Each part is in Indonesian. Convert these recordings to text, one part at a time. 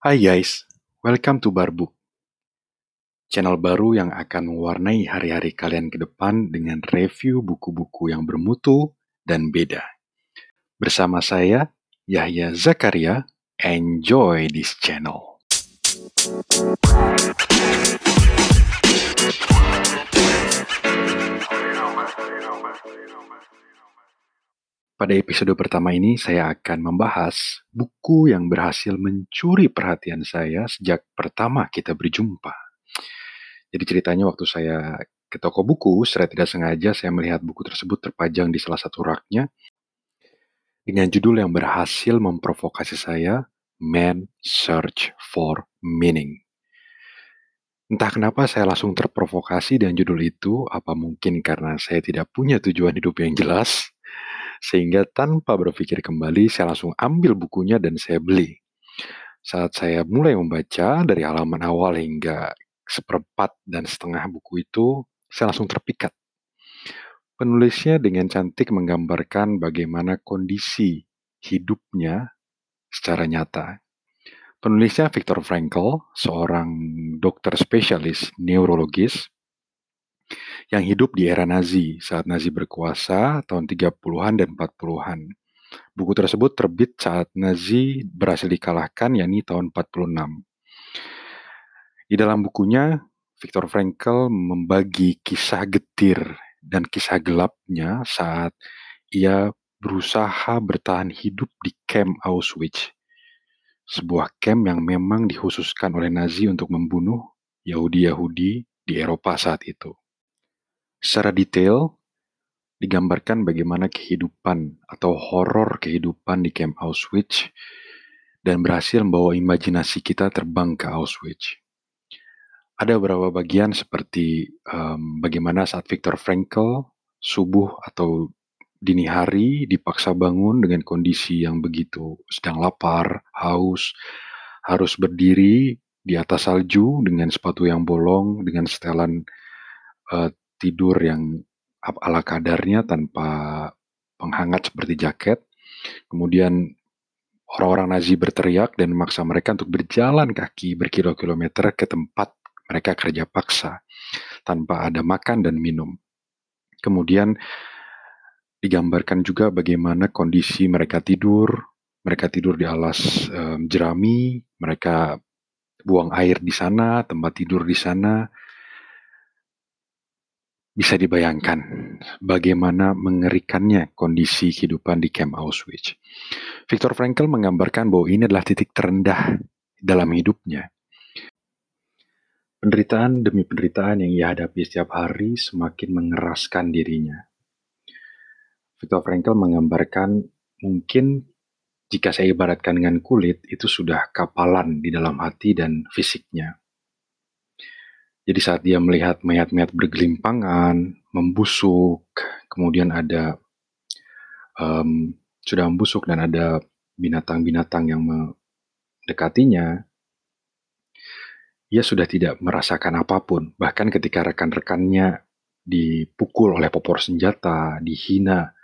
Hai guys, welcome to Barbuk. Channel baru yang akan mewarnai hari-hari kalian ke depan dengan review buku-buku yang bermutu dan beda. Bersama saya, Yahya Zakaria, enjoy this channel. Pada episode pertama ini, saya akan membahas buku yang berhasil mencuri perhatian saya sejak pertama kita berjumpa. Jadi ceritanya waktu saya ke toko buku, secara tidak sengaja saya melihat buku tersebut terpajang di salah satu raknya dengan judul yang berhasil memprovokasi saya, Man Search for Meaning. Entah kenapa saya langsung terprovokasi dengan judul itu, apa mungkin karena saya tidak punya tujuan hidup yang jelas, sehingga tanpa berpikir kembali, saya langsung ambil bukunya dan saya beli. Saat saya mulai membaca dari halaman awal hingga seperempat dan setengah buku itu, saya langsung terpikat. Penulisnya dengan cantik menggambarkan bagaimana kondisi hidupnya secara nyata. Penulisnya Viktor Frankl, seorang dokter spesialis neurologis yang hidup di era Nazi saat Nazi berkuasa tahun 30-an dan 40-an. Buku tersebut terbit saat Nazi berhasil dikalahkan yakni tahun 46. Di dalam bukunya, Viktor Frankl membagi kisah getir dan kisah gelapnya saat ia berusaha bertahan hidup di camp Auschwitz. Sebuah camp yang memang dikhususkan oleh Nazi untuk membunuh Yahudi-Yahudi di Eropa saat itu. Secara detail, digambarkan bagaimana kehidupan atau horor kehidupan di camp Auschwitz dan berhasil membawa imajinasi kita terbang ke Auschwitz. Ada beberapa bagian seperti um, bagaimana saat Viktor Frankl subuh atau dini hari dipaksa bangun dengan kondisi yang begitu sedang lapar, haus, harus berdiri di atas salju dengan sepatu yang bolong, dengan setelan uh, tidur yang ala kadarnya tanpa penghangat seperti jaket. Kemudian orang-orang Nazi berteriak dan memaksa mereka untuk berjalan kaki berkilo-kilometer ke tempat mereka kerja paksa tanpa ada makan dan minum. Kemudian digambarkan juga bagaimana kondisi mereka tidur, mereka tidur di alas um, jerami, mereka buang air di sana, tempat tidur di sana, bisa dibayangkan bagaimana mengerikannya kondisi kehidupan di camp Auschwitz. Viktor Frankl menggambarkan bahwa ini adalah titik terendah dalam hidupnya. Penderitaan demi penderitaan yang ia hadapi setiap hari semakin mengeraskan dirinya. Viktor Frankl menggambarkan mungkin jika saya ibaratkan dengan kulit, itu sudah kapalan di dalam hati dan fisiknya. Jadi saat dia melihat mayat-mayat bergelimpangan, membusuk, kemudian ada um, sudah membusuk dan ada binatang-binatang yang mendekatinya, ia sudah tidak merasakan apa pun. Bahkan ketika rekan-rekannya dipukul oleh popor senjata, dihina,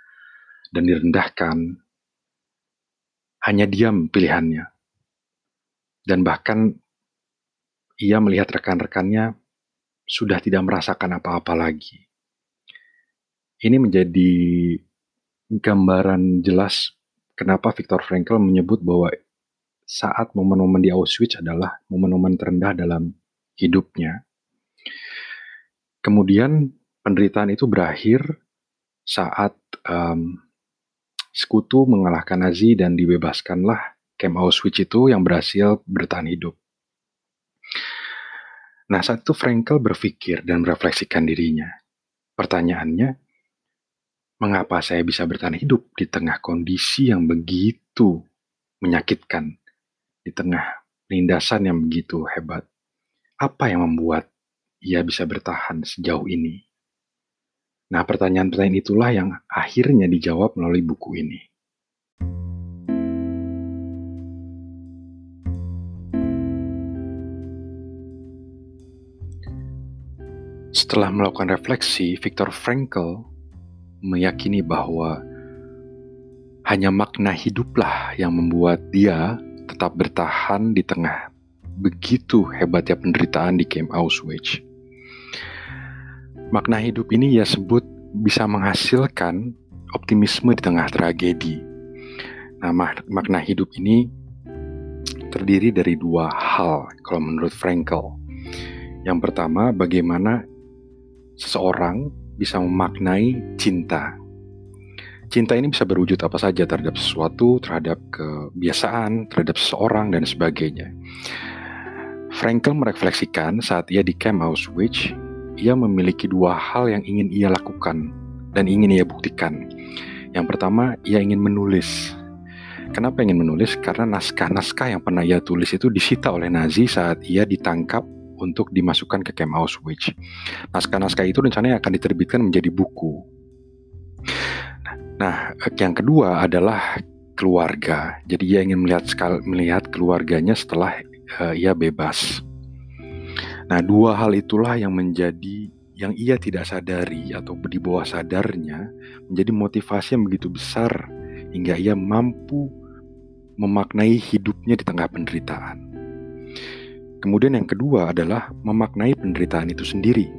dan direndahkan, hanya diam pilihannya. Dan bahkan ia melihat rekan-rekannya sudah tidak merasakan apa-apa lagi. Ini menjadi gambaran jelas kenapa Viktor Frankl menyebut bahwa saat momen-momen di Auschwitz adalah momen-momen terendah dalam hidupnya. Kemudian penderitaan itu berakhir saat um, sekutu mengalahkan Nazi dan dibebaskanlah camp Auschwitz itu yang berhasil bertahan hidup. Nah, saat itu Frankel berpikir dan merefleksikan dirinya. Pertanyaannya, mengapa saya bisa bertahan hidup di tengah kondisi yang begitu menyakitkan, di tengah lindasan yang begitu hebat? Apa yang membuat ia bisa bertahan sejauh ini? Nah, pertanyaan-pertanyaan itulah yang akhirnya dijawab melalui buku ini. Setelah melakukan refleksi, Viktor Frankl meyakini bahwa hanya makna hiduplah yang membuat dia tetap bertahan di tengah begitu hebatnya penderitaan di camp Auschwitz. Makna hidup ini ia sebut bisa menghasilkan optimisme di tengah tragedi. Nah, makna hidup ini terdiri dari dua hal kalau menurut Frankel. Yang pertama, bagaimana seseorang bisa memaknai cinta. Cinta ini bisa berwujud apa saja terhadap sesuatu, terhadap kebiasaan, terhadap seseorang, dan sebagainya. Frankel merefleksikan saat ia di Camp Auschwitz, ia memiliki dua hal yang ingin ia lakukan dan ingin ia buktikan. Yang pertama, ia ingin menulis. Kenapa ingin menulis? Karena naskah-naskah yang pernah ia tulis itu disita oleh Nazi saat ia ditangkap untuk dimasukkan ke Camp Auschwitz. Naskah-naskah itu rencananya akan diterbitkan menjadi buku. Nah, yang kedua adalah keluarga. Jadi ia ingin melihat melihat keluarganya setelah uh, ia bebas. Nah, dua hal itulah yang menjadi yang ia tidak sadari atau di bawah sadarnya menjadi motivasi yang begitu besar hingga ia mampu memaknai hidupnya di tengah penderitaan. Kemudian yang kedua adalah memaknai penderitaan itu sendiri.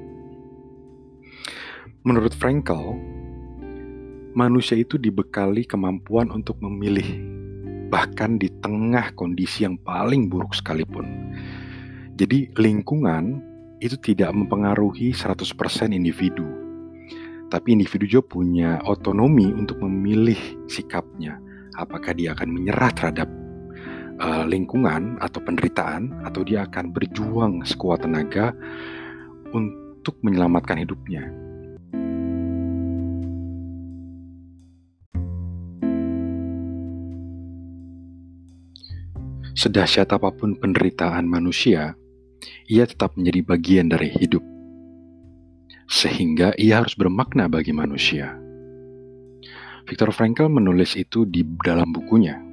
Menurut Frankel, manusia itu dibekali kemampuan untuk memilih, bahkan di tengah kondisi yang paling buruk sekalipun. Jadi lingkungan itu tidak mempengaruhi 100% individu. Tapi individu juga punya otonomi untuk memilih sikapnya. Apakah dia akan menyerah terhadap uh, lingkungan atau penderitaan atau dia akan berjuang sekuat tenaga untuk menyelamatkan hidupnya. Sedahsyat apa pun penderitaan manusia, ia tetap menjadi bagian dari hidup, sehingga ia harus bermakna bagi manusia. Viktor Frankl menulis itu di dalam bukunya.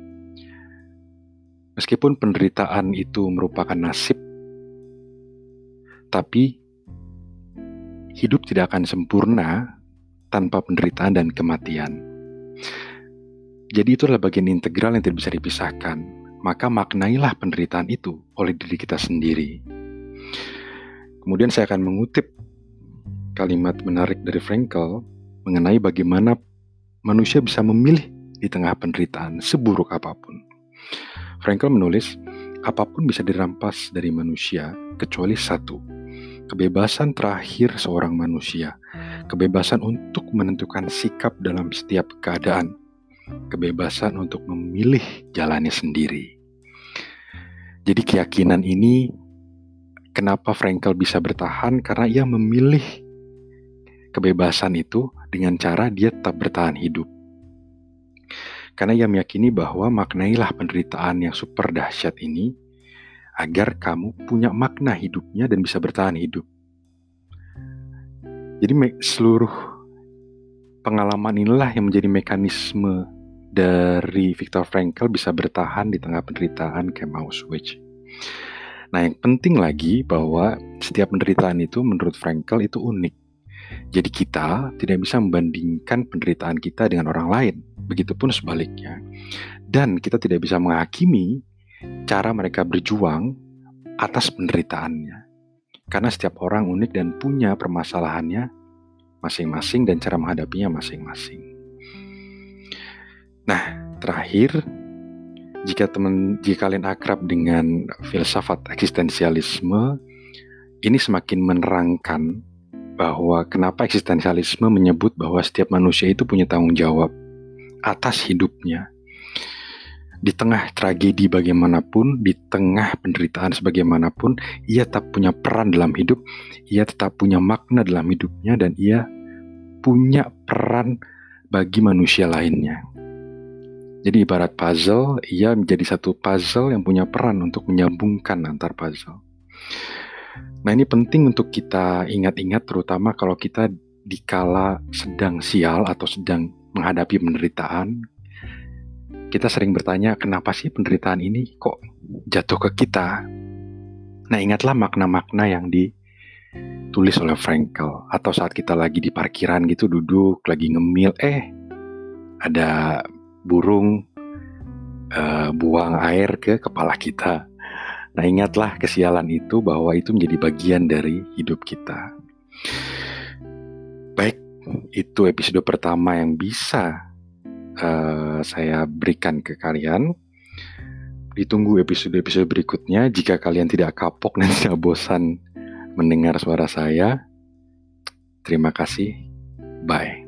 Meskipun penderitaan itu merupakan nasib, tapi hidup tidak akan sempurna tanpa penderitaan dan kematian. Jadi itu adalah bagian integral yang tidak bisa dipisahkan maka maknailah penderitaan itu oleh diri kita sendiri. Kemudian saya akan mengutip kalimat menarik dari Frankel mengenai bagaimana manusia bisa memilih di tengah penderitaan seburuk apa pun. Frankel menulis, apa pun bisa dirampas dari manusia kecuali satu, kebebasan terakhir seorang manusia, kebebasan untuk menentukan sikap dalam setiap keadaan, kebebasan untuk memilih jalannya sendiri. Jadi keyakinan ini kenapa Frankel bisa bertahan karena ia memilih kebebasan itu dengan cara dia tetap bertahan hidup. Karena ia meyakini bahwa maknailah penderitaan yang super dahsyat ini agar kamu punya makna hidupnya dan bisa bertahan hidup. Jadi seluruh pengalaman inilah yang menjadi mekanisme dari Viktor Frankl bisa bertahan di tengah penderitaan Camp Auschwitz. Nah, yang penting lagi bahwa setiap penderitaan itu menurut Frankl itu unik. Jadi kita tidak bisa membandingkan penderitaan kita dengan orang lain, begitupun sebaliknya. Dan kita tidak bisa menghakimi cara mereka berjuang atas penderitaannya. Karena setiap orang unik dan punya permasalahannya masing-masing dan cara menghadapinya masing-masing. Nah, terakhir, jika teman jika kalian akrab dengan filsafat eksistensialisme, ini semakin menerangkan bahwa kenapa eksistensialisme menyebut bahwa setiap manusia itu punya tanggung jawab atas hidupnya. Di tengah tragedi bagaimanapun, di tengah penderitaan sebagaimanapun, ia tetap punya peran dalam hidup, ia tetap punya makna dalam hidupnya, dan ia punya peran bagi manusia lainnya. Jadi ibarat puzzle, ia menjadi satu puzzle yang punya peran untuk menyambungkan antar puzzle. Nah ini penting untuk kita ingat-ingat terutama kalau kita dikala sedang sial atau sedang menghadapi penderitaan. Kita sering bertanya kenapa sih penderitaan ini kok jatuh ke kita. Nah ingatlah makna-makna yang ditulis oleh Frankel atau saat kita lagi di parkiran gitu duduk lagi ngemil eh ada burung uh, buang air ke kepala kita. Nah, ingatlah kesialan itu bahwa itu menjadi bagian dari hidup kita. Baik, itu episode pertama yang bisa uh, saya berikan ke kalian. Ditunggu episode-episode berikutnya. Jika kalian tidak kapok dan tidak bosan mendengar suara saya, terima kasih. Bye.